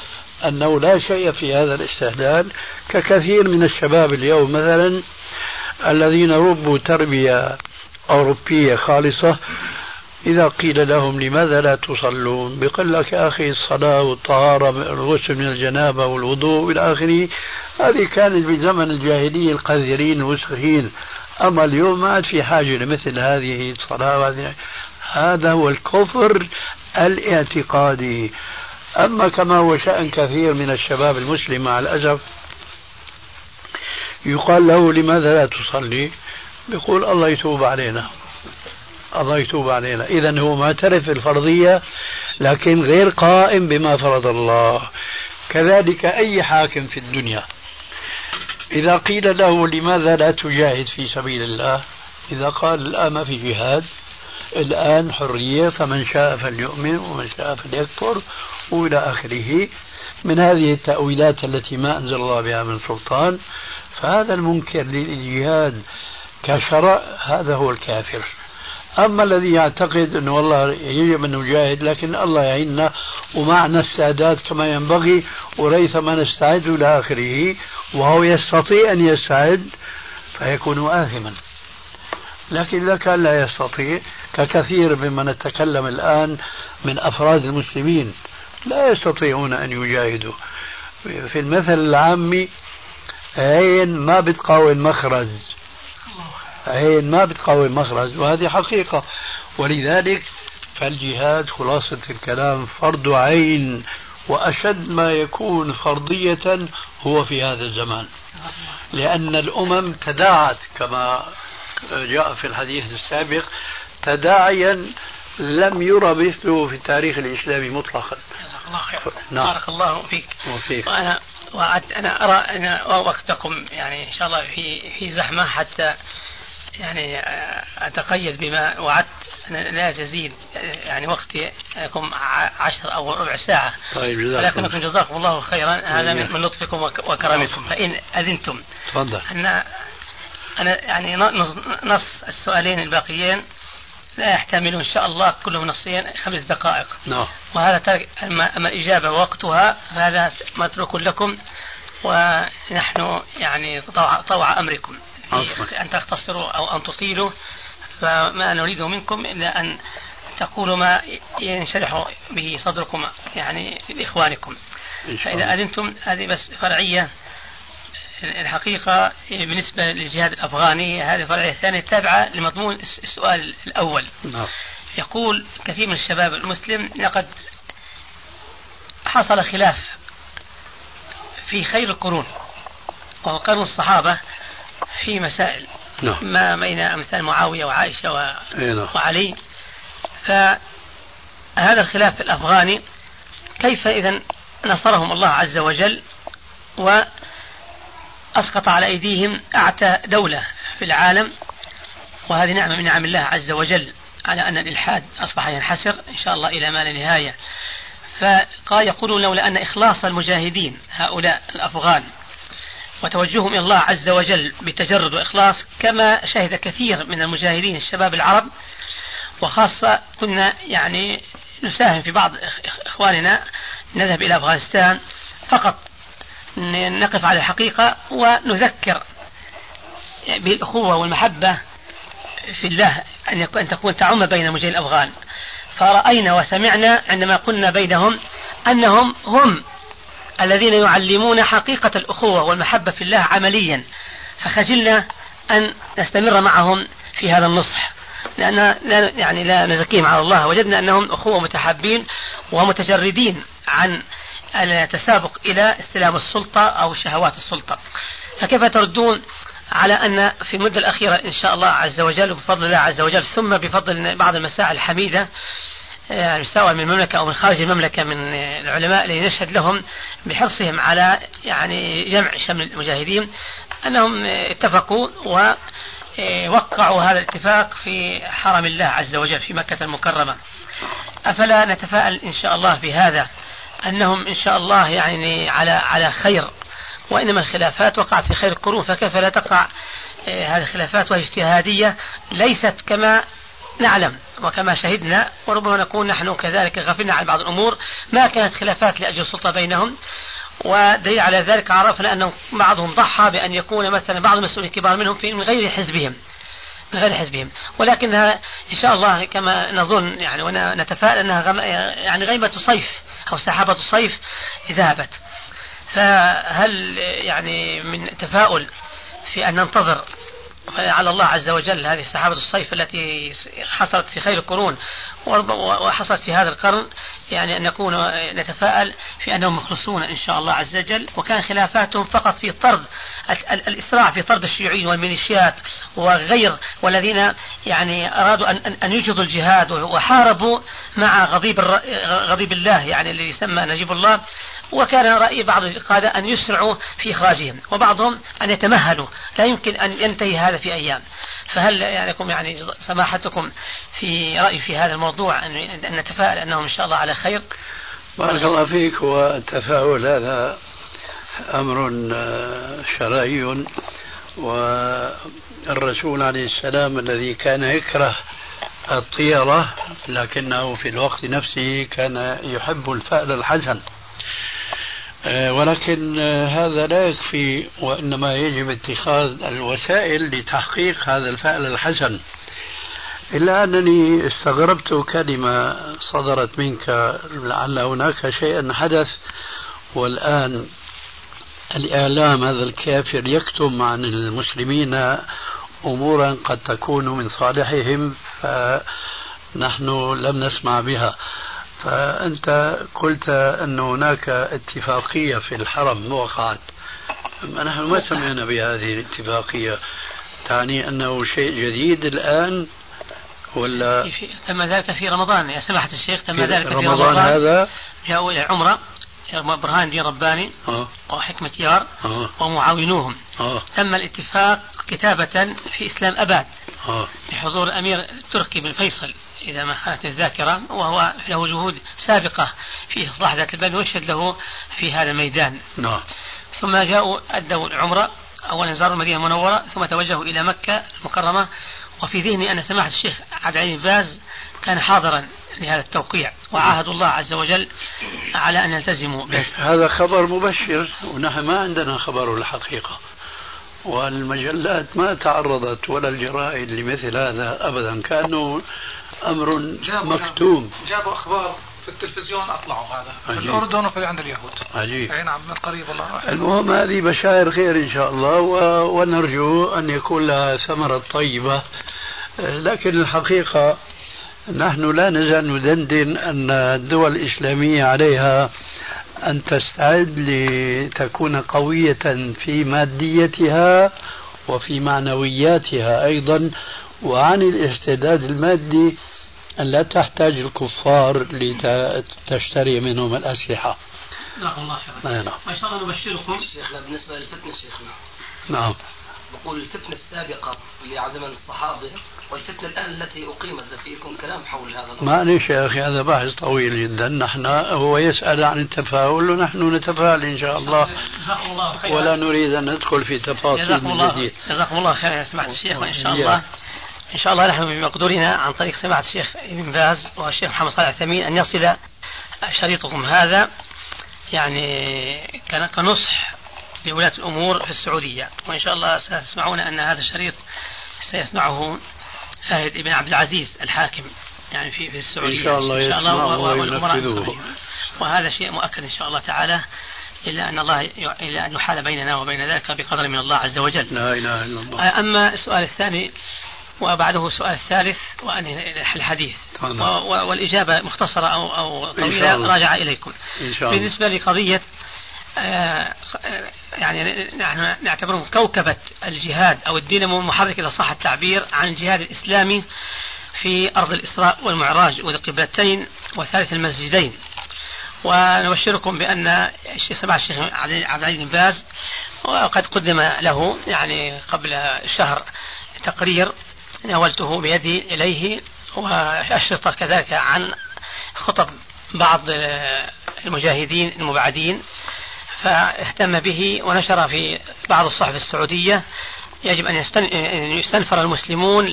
أنه لا شيء في هذا الاستحلال ككثير من الشباب اليوم. مثلا الذين ربوا تربية أوروبية خالصة إذا قيل لهم لماذا لا تصلون؟ بيقول لك يا أخي الصلاة والطهارة الغسل من الجنابة والوضوء إلى آخره. هذه كانت في زمن الجاهلية القذرين الوسخين أما اليوم ما عاد في حاجة لمثل هذه الصلاة هذا هو الكفر الاعتقادي. أما كما هو شأن كثير من الشباب المسلم مع الأسف يقال له لماذا لا تصلي؟ يقول الله يتوب علينا. الله يتوب علينا. إذا هو معترف بالفرضية لكن غير قائم بما فرض الله. كذلك أي حاكم في الدنيا. إذا قيل له لماذا لا تجاهد في سبيل الله؟ إذا قال الآن ما في جهاد الآن حرية فمن شاء فليؤمن ومن شاء فليكفر وإلى آخره من هذه التأويلات التي ما أنزل الله بها من سلطان. فهذا المنكر للجهاد كشرع هذا هو الكافر. أما الذي يعتقد أنه والله يجب أن نجاهد لكن الله يعيننا ومعنا استعداد كما ينبغي وريثما نستعد إلى آخره وهو يستطيع أن يستعد فيكون آثما. لكن إذا كان لا يستطيع ككثير ممن نتكلم الآن من أفراد المسلمين لا يستطيعون أن يجاهدوا. في المثل العامي عين ما بتقاوم مخرج عين ما بتقاوم مخرج وهذه حقيقة. ولذلك فالجهاد خلاصة الكلام فرض عين وأشد ما يكون فرضية هو في هذا الزمان. لأن الأمم تداعت كما جاء في الحديث السابق تداعيا لم يرى مثله في التاريخ الإسلامي مطلقا. الله خير. نعم. بارك الله فيك. وفيك. وأنا وعدت أنا أرى أن وقتكم يعني إن شاء الله في في زحمة حتى يعني أتقيد بما وعدت. لا تزيد يعني وقتي لكم عشر أو ربع ساعة. طيب جزاكم ولكنكم جزاكم الله خيرا. هذا من, من لطفكم وكرمكم. فإن أذنتم. تفضل. أن أنا يعني نص السؤالين الباقيين. لا يحتمل إن شاء الله كل نصين خمس دقائق. نعم. وهذا ترك أما, أما الإجابة ووقتها فهذا متروك لكم ونحن يعني طوع, طوع أمركم. أن تختصروا أو أن تطيلوا فما نريد منكم إلا أن تقولوا ما ينشرح به صدركم يعني لإخوانكم. فإذا أذنتم هذه بس فرعية. الحقيقة بالنسبة للجهاد الأفغاني هذه فرعية ثانية تابعة لمضمون السؤال الأول نعم. يقول كثير من الشباب المسلم لقد حصل خلاف في خير القرون وهو قرن الصحابة في مسائل نعم. ما بين أمثال معاوية وعائشة و... نعم. وعلي فهذا الخلاف الأفغاني كيف إذا نصرهم الله عز وجل وأسقط على أيديهم أعتى دولة في العالم وهذه نعمة من نعم الله عز وجل على أن الإلحاد أصبح ينحسر إن شاء الله إلى ما لا نهاية. فقال يقولون لولا أن إخلاص المجاهدين هؤلاء الأفغان وتوجههم إلى الله عز وجل بتجرد وإخلاص كما شهد كثير من المجاهدين الشباب العرب وخاصة كنا يعني نساهم في بعض إخواننا نذهب إلى أفغانستان فقط نقف على الحقيقة ونذكر بالأخوة والمحبة في الله أن تكون تعم بين مجاهدين الأفغان فرأينا وسمعنا عندما قلنا بينهم أنهم هم الذين يعلمون حقيقة الأخوة والمحبة في الله عمليا. فخجلنا أن نستمر معهم في هذا النصح. لأن لا يعني لا نزكيهم على الله. وجدنا أنهم أخوة متحابين ومتجردين عن التسابق إلى استلام السلطة أو شهوات السلطة. فكيف تردون على أن في المدة الأخيرة إن شاء الله عز وجل وبفضل الله عز وجل ثم بفضل بعض المساعي الحميدة يعني سواء من المملكة أو من خارج المملكة من العلماء الذين نشهد لهم بحرصهم على يعني جمع شمل المجاهدين أنهم اتفقوا إيه، وقعوا هذا الاتفاق في حرم الله عز وجل في مكة المكرمة. أفلا نتفائل إن شاء الله في هذا أنهم إن شاء الله يعني على على خير وإنما الخلافات وقعت في خير القرون فكيف لا تقع إيه، هذه الخلافات وهي اجتهادية ليست كما نعلم وكما شهدنا وربما نكون نحن كذلك غفلنا عن بعض الأمور. ما كانت خلافات لأجل السلطة بينهم؟ ودليل على ذلك عرفنا أن بعضهم ضحى بأن يكون مثلا بعض المسؤولين الكبار منهم في من غير حزبهم من غير حزبهم. ولكنها إن شاء الله كما نظن يعني ونتفائل أنها غم يعني غيمة صيف. أو سحابة صيف ذهبت فهل يعني من تفاؤل في أن ننتظر على الله عز وجل. هذه سحابة الصيف التي حصلت في خير القرون وحصلت في هذا القرن يعني أن نكون نتفائل في أنهم مخلصون إن شاء الله عز وجل. وكان خلافاتهم فقط في طرد الإسراع في طرد الشيوعيين والميليشيات وغير والذين يعني أرادوا أن أن يجهضوا الجهاد وحاربوا مع غضيب غضيب الله يعني اللي يسمى نجيب الله. وكان رأي بعض القادة أن يسرعوا في إخراجهم وبعضهم أن يتمهلوا لا يمكن أن ينتهي هذا في أيام. فهل يعني يعني سماحتكم في رأي في هذا الموضوع أن نتفائل أنهم إن شاء الله على خير؟ بارك الله فيك والتفاؤل هذا أمر شرعي والرسول عليه السلام الذي كان يكره الطيرة لكنه في الوقت نفسه كان يحب الفأل الحسن. آه، ولكن آه، هذا لا يكفي وإنما يجب اتخاذ الوسائل لتحقيق هذا الفعل الحسن. إلا أنني استغربت كلمة صدرت منك لعل هناك شيئا حدث والآن الإعلام هذا الكافر يكتم عن المسلمين أمورا قد تكون من صالحهم فنحن لم نسمع بها. فأنت قلت أن هناك اتفاقية في الحرم وقعت. نحن ما سمعنا بهذه الاتفاقية. تعني أنه شيء جديد الآن ولا تم ذلك في رمضان. يا سماحة الشيخ تم ذلك في رمضان, رمضان. هذا؟ جاءوا إلى عمرة برهان الدين رباني أوه. وحكمة يار أوه. ومعاونوهم. أوه. تم الاتفاق كتابة في إسلام أباد. أوه. بحضور الأمير التركي بن فيصل إذا ما خانت الذاكرة وهو له جهود سابقة في إصلاح ذات البلد ويشهد له في هذا الميدان. نعم. ثم جاءوا أدوا العمرة أولا زاروا المدينة المنورة ثم توجهوا إلى مكة المكرمة. وفي ذهني أن سماحة الشيخ عبد العزيز باز كان حاضرا لهذا التوقيع وعاهدوا الله عز وجل على أن يلتزموا به. هذا خبر مبشر ونحن ما عندنا خبر الحقيقة. والمجلات ما تعرضت ولا الجرائد لمثل هذا أبدا كأنه أمر مكتوم. جابوا أخبار في التلفزيون أطلعوا هذا. عجيب. في الأردن وفي عند اليهود. عجيب. أي نعم من قريب والله. المهم هذه بشائر خير إن شاء الله و... ونرجو أن يكون لها ثمرة طيبة. لكن الحقيقة نحن لا نزال ندندن أن الدول الإسلامية عليها أن تستعد لتكون قوية في ماديتها وفي معنوياتها أيضا وعن الاستعداد المادي أن لا تحتاج الكفار لتشتري منهم الأسلحة. جزاكم الله خيرا. نعم. وإن شاء الله نبشركم. شيخنا بالنسبة للفتنة شيخنا نعم. بقول الفتنة السابقة زمن الصحابة والفتنة الآن التي أقيمت فيكم كلام حول هذا الأمر. معلش يا أخي هذا بحث طويل جدا. نحن هو يسأل عن التفاؤل ونحن نتفائل إن شاء الله. جزاكم الله خيرا. ولا نريد أن ندخل في تفاصيل جزاكم الله جزاكم الله خيرا يا سماحة الشيخ وإن شاء الله. إن شاء الله نحن بمقدورنا عن طريق سماعة الشيخ ابن باز والشيخ محمد صالح الثمين أن يصل شريطكم هذا. يعني كنصح لولاة الأمور في السعودية. وإن شاء الله ستسمعون أن هذا الشريط سيسمعه فهد بن عبد العزيز الحاكم يعني في في السعودية. إن شاء الله, إن شاء الله وينفذه. وهذا شيء مؤكد إن شاء الله تعالى إلا أن الله إلا أن يحال بيننا وبين ذلك بقدر من الله عز وجل. لا إله إلا الله. أما السؤال الثاني وبعده السؤال الثالث وأنهي الحديث. والإجابة مختصرة أو أو طويلة راجعة إليكم. إن شاء الله. بالنسبة لقضية آه، يعني نحن نعتبره كوكبة الجهاد أو الدينامو المحرك إذا صح التعبير عن الجهاد الإسلامي في أرض الإسراء والمعراج والقبلتين وثالث المسجدين. ونبشركم بأن الشيخ سمع الشيخ عبد العزيز بن باز وقد قدم له يعني قبل شهر تقرير ناولته بيدي إليه وأشرطة كذلك عن خطب بعض المجاهدين المبعدين فاهتم به ونشر في بعض الصحف السعودية. يجب أن يستنفر المسلمون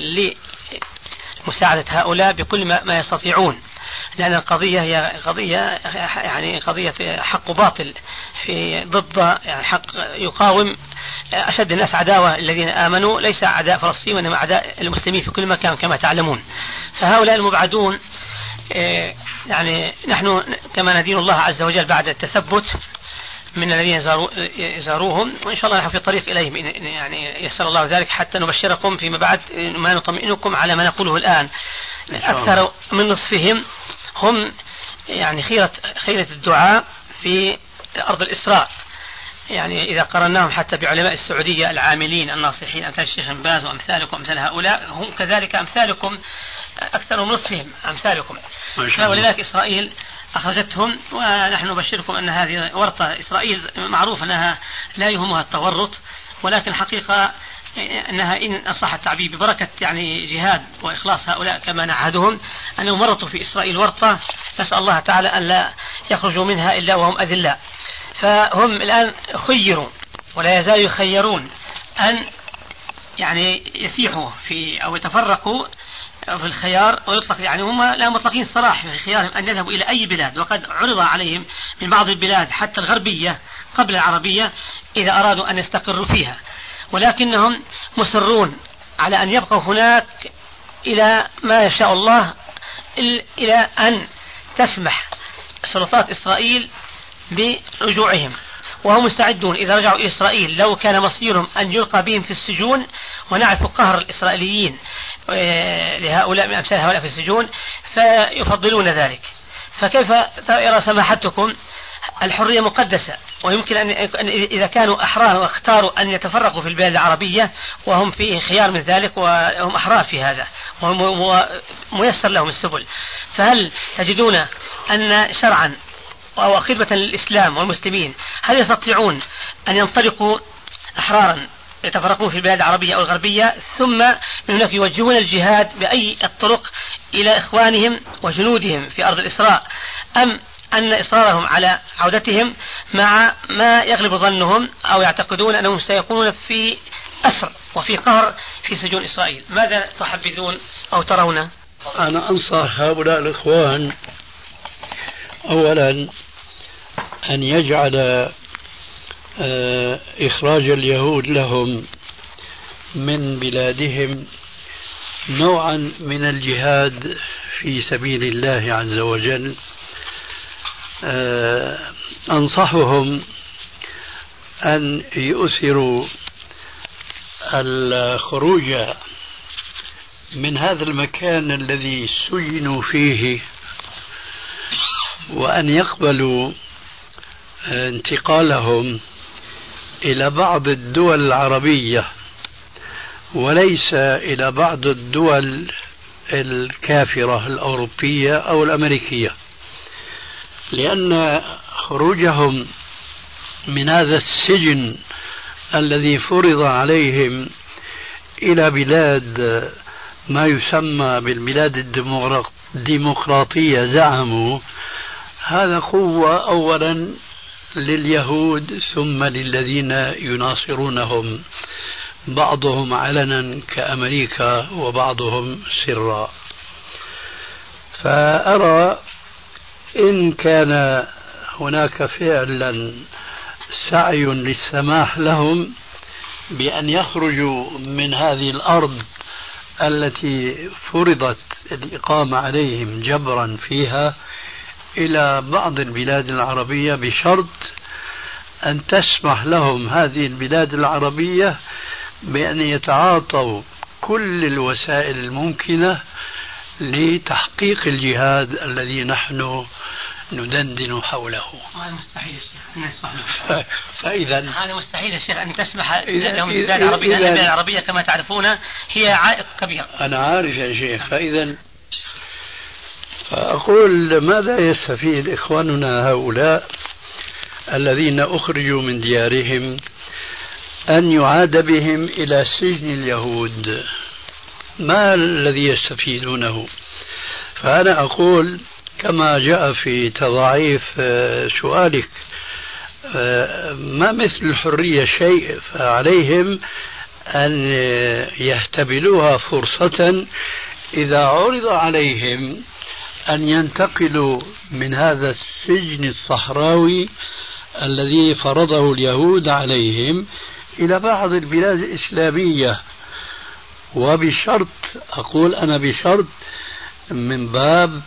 لمساعدة هؤلاء بكل ما يستطيعون لأن القضية هي قضية يعني قضية حق باطل في ضد يعني حق يقاوم أشد الناس عداوة الذين آمنوا. ليس أعداء فلسطين وإنما أعداء المسلمين في كل مكان كما تعلمون. فهؤلاء المبعدون إيه، يعني نحن كما ندين الله عز وجل بعد التثبت من الذين يزاروهم وإن شاء الله نحن في الطريق إليهم يعني يسر الله ذلك حتى نبشركم فيما بعد ما نطمئنكم على ما نقوله الآن. أكثر من نصفهم هم يعني خيرة خيرة الدعاء في أرض الإسراء. يعني إذا قرناهم حتى بعلماء السعودية العاملين الناصحين أمثال الشيخ باز وأمثالكم أمثال هؤلاء هم كذلك أمثالكم أكثر من نصفهم أمثالكم ولذلك إسرائيل أخرجتهم ونحن نبشركم أن هذه ورطة إسرائيل معروف أنها لا يهمها التورط ولكن حقيقة أنها إن صح التعبير ببركة يعني جهاد وإخلاص هؤلاء كما نعهدهم انهم ورطوا في إسرائيل ورطة نسأل الله تعالى أن لا يخرجوا منها إلا وهم اذلاء. فهم الآن خيروا ولا يزالوا يخيرون أن يعني يسيحوا في أو يتفرقوا في الخيار ويطلق يعني هم لا مطلقين الصلاح في خيارهم أن يذهبوا إلى أي بلاد. وقد عرض عليهم من بعض البلاد حتى الغربية قبل العربية إذا أرادوا أن يستقروا فيها. ولكنهم مصرون على أن يبقوا هناك إلى ما يشاء الله إلى أن تسمح سلطات إسرائيل برجوعهم. وهم مستعدون إذا رجعوا إلى إسرائيل. لو كان مصيرهم أن يلقى بهم في السجون ونعرف قهر الإسرائيليين آه، لهؤلاء من أمثال هؤلاء في السجون فيفضلون ذلك. فكيف يرى سماحتكم الحرية مقدسة؟ ويمكن أن إذا كانوا أحرار واختاروا أن يتفرقوا في البلاد العربية وهم في خيار من ذلك وهم أحرار في هذا وميسر لهم السبل. فهل تجدون أن شرعا أو خدمة للإسلام والمسلمين هل يستطيعون أن ينطلقوا أحرارا يتفرقون في البلاد العربية أو الغربية ثم من هناك يوجهون الجهاد بأي الطرق إلى إخوانهم وجنودهم في أرض الإسراء؟ أم أن إصرارهم على عودتهم مع ما يغلب ظنهم أو يعتقدون أنهم سيكونون في أسر وفي قهر في سجون إسرائيل؟ ماذا تحبذون أو ترون؟ أنا أنصح هؤلاء الإخوان أولا أن يجعل آه، إخراج اليهود لهم من بلادهم نوعا من الجهاد في سبيل الله عز وجل. آه، أنصحهم أن يؤثروا الخروج من هذا المكان الذي سجنوا فيه وأن يقبلوا انتقالهم إلى بعض الدول العربية وليس إلى بعض الدول الكافرة الأوروبية أو الأمريكية لأن خروجهم من هذا السجن الذي فرض عليهم إلى بلاد ما يسمى بالبلاد الديمقراطية زعموا هذا قوة أولا لليهود ثم للذين يناصرونهم. بعضهم علنا كأمريكا وبعضهم سرا. فأرى إن كان هناك فعلا سعي للسماح لهم بأن يخرجوا من هذه الأرض التي فرضت الإقامة عليهم جبرا فيها إلى بعض البلاد العربية بشرط أن تسمح لهم هذه البلاد العربية بأن يتعاطوا كل الوسائل الممكنة لتحقيق الجهاد الذي نحن ندندن حوله. هذا مستحيل يا شيخ <laughs> فإذا هذا مستحيل يا شيخ أن تسمح لهم البلاد العربية لأن البلاد العربية كما تعرفون هي عائق كبير. أنا عارف يا شيخ فإذا فأقول ماذا يستفيد إخواننا هؤلاء الذين أخرجوا من ديارهم أن يعاد بهم إلى سجن اليهود؟ ما الذي يستفيدونه؟ فأنا أقول كما جاء في تضعيف آه، سؤالك آه، ما مثل الحرية شيء فعليهم أن يهتبلوها فرصة إذا عرض عليهم أن ينتقلوا من هذا السجن الصحراوي الذي فرضه اليهود عليهم إلى بعض البلاد الإسلامية. وبشرط أقول أنا بشرط من باب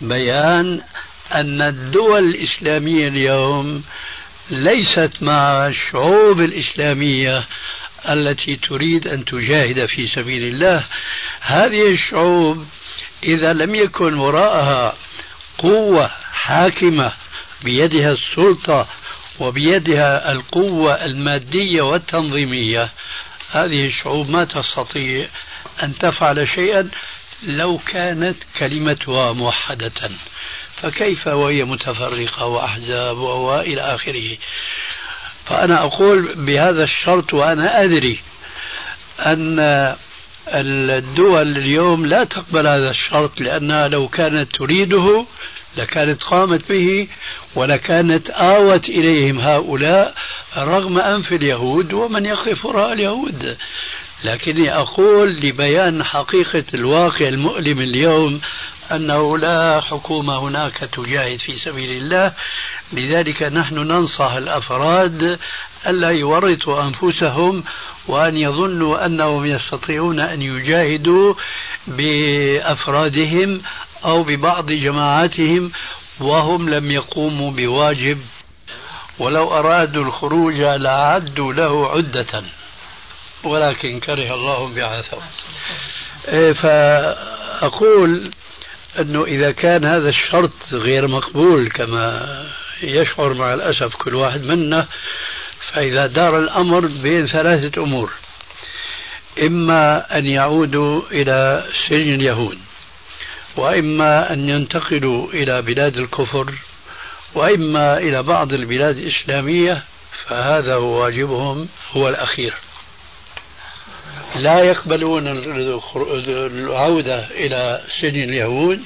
بيان أن الدول الإسلامية اليوم ليست مع الشعوب الإسلامية التي تريد أن تجاهد في سبيل الله. هذه الشعوب إذا لم يكن وراءها قوة حاكمة بيدها السلطة وبيدها القوة المادية والتنظيمية هذه الشعوب ما تستطيع أن تفعل شيئا لو كانت كلمتها موحدة. فكيف وهي متفرقة وأحزاب وإلى آخره؟ فأنا أقول بهذا الشرط وأنا أدري أن الدول اليوم لا تقبل هذا الشرط لأنها لو كانت تريده لكانت قامت به ولكانت آوت إليهم هؤلاء رغم أنف اليهود ومن يقف وراء اليهود. لكني أقول لبيان حقيقة الواقع المؤلم اليوم أنه لا حكومة هناك تجاهد في سبيل الله. لذلك نحن ننصح الأفراد ألا يورطوا أنفسهم وأن يظنوا أنهم يستطيعون أن يجاهدوا بأفرادهم أو ببعض جماعاتهم وهم لم يقوموا بواجب. ولو أرادوا الخروج لأعدوا له عدة. ولكن كره الله بعثهم إيه، فأقول أنه إذا كان هذا الشرط غير مقبول كما يشعر مع الأسف كل واحد منا فإذا دار الأمر بين ثلاثة أمور. إما أن يعودوا إلى سجن اليهود وإما أن ينتقلوا إلى بلاد الكفر وإما إلى بعض البلاد الإسلامية فهذا هو واجبهم هو الأخير. لا يقبلون العودة إلى سجن اليهود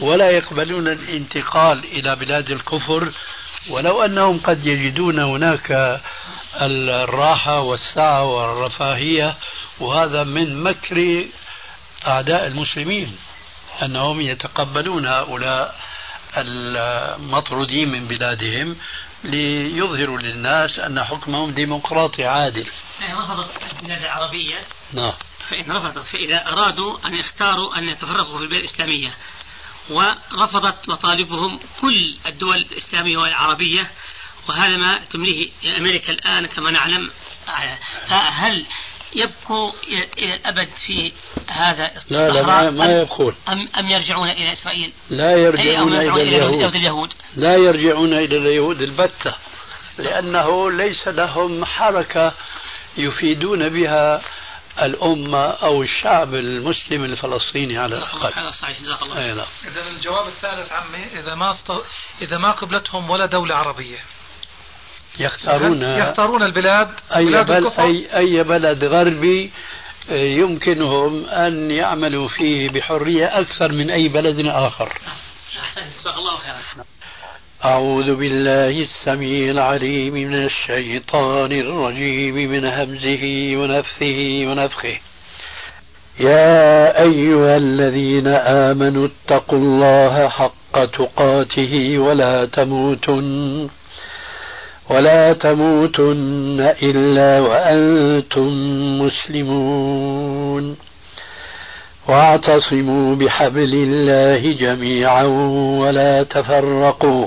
ولا يقبلون الانتقال إلى بلاد الكفر ولو أنهم قد يجدون هناك الراحة والسعة والرفاهية وهذا من مكر أعداء المسلمين أنهم يتقبلون هؤلاء المطرودين من بلادهم ليظهروا للناس أن حكمهم ديمقراطي عادل. رفضت البلاد العربية نعم. فإن رفضت فإذا أرادوا أن يختاروا أن يتفرقوا في البلاد الإسلامية ورفضت مطالبهم كل الدول الإسلامية والعربية وهذا ما تمليه أمريكا الآن كما نعلم. فهل يبقوا إلى الأبد في هذا لا لا ما, ما يبقون أم, أم يرجعون إلى إسرائيل؟ لا يرجعون إلى, إلى اليهود. اليهود؟ لا يرجعون إلى اليهود البتة لأنه ليس لهم حركة يفيدون بها الأمة أو الشعب المسلم الفلسطيني على الأقل هذا صحيح جزاك الله نعم. إذا الجواب الثالث عمي إذا ما است... إذا ما قبلتهم ولا دولة عربية يختارون يختارون البلاد أي بلاد بل أي أي بلد غربي آه، يمكنهم أن يعملوا فيه بحرية أكثر من أي بلد آخر. أحسن جزاك الله خيرا. أعوذ بالله السميع العليم من الشيطان الرجيم من همزه ونفثه ونفخه. يا أيها الذين آمنوا اتقوا الله حق تقاته ولا تموتن ولا تموتن إلا وأنتم مسلمون. واعتصموا بحبل الله جميعا ولا تفرقوا.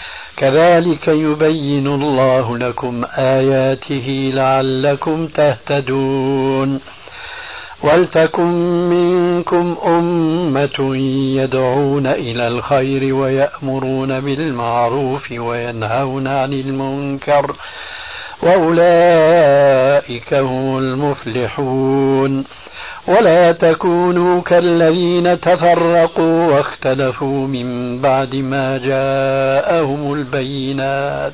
كذلك يبين الله لكم آياته لعلكم تهتدون. ولتكن منكم أمة يدعون إلى الخير ويأمرون بالمعروف وينهون عن المنكر وأولئك هم المفلحون. ولا تكونوا كالذين تفرقوا واختلفوا من بعد ما جاءهم البينات.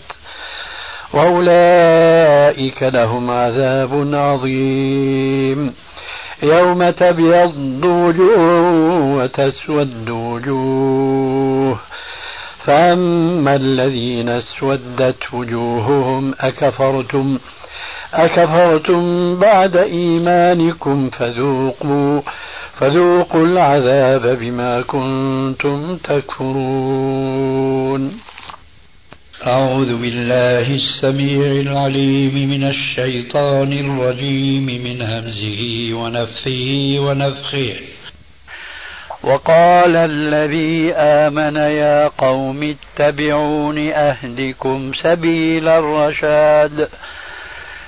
وأولئك لهم عذاب عظيم. يوم تبيض وجوه وتسود وجوه. فأما الذين اسودت وجوههم أكفرتم أكفرتم بعد إيمانكم فذوقوا فذوقوا العذاب بما كنتم تكفرون. أعوذ بالله السميع العليم من الشيطان الرجيم من همزه ونفثه ونفخه. وقال الذي آمن يا قوم اتبعون أهدكم سبيل الرشاد.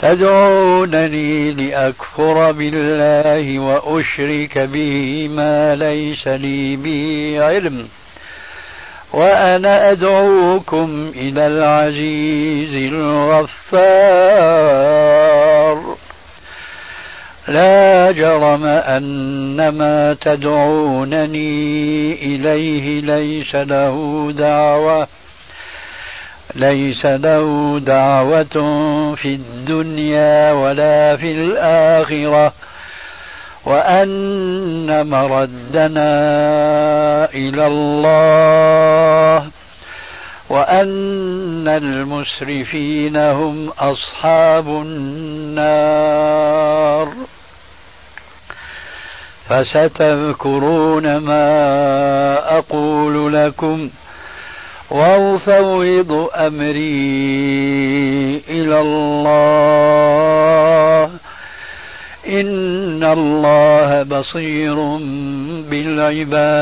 تدعونني لأكفر بالله وأشرك به ما ليس لي به علم. وأنا أدعوكم إلى العزيز الغفار. لا جرم أن ما تدعونني إليه ليس له دعوة. ليس له دعوة في الدنيا ولا في الآخرة. وأن مردنا إلى الله. وأن المسرفين هم أصحاب النار. فستذكرون ما أقول لكم. وأفوض أمري إلى الله. إن الله بصير بالعباد.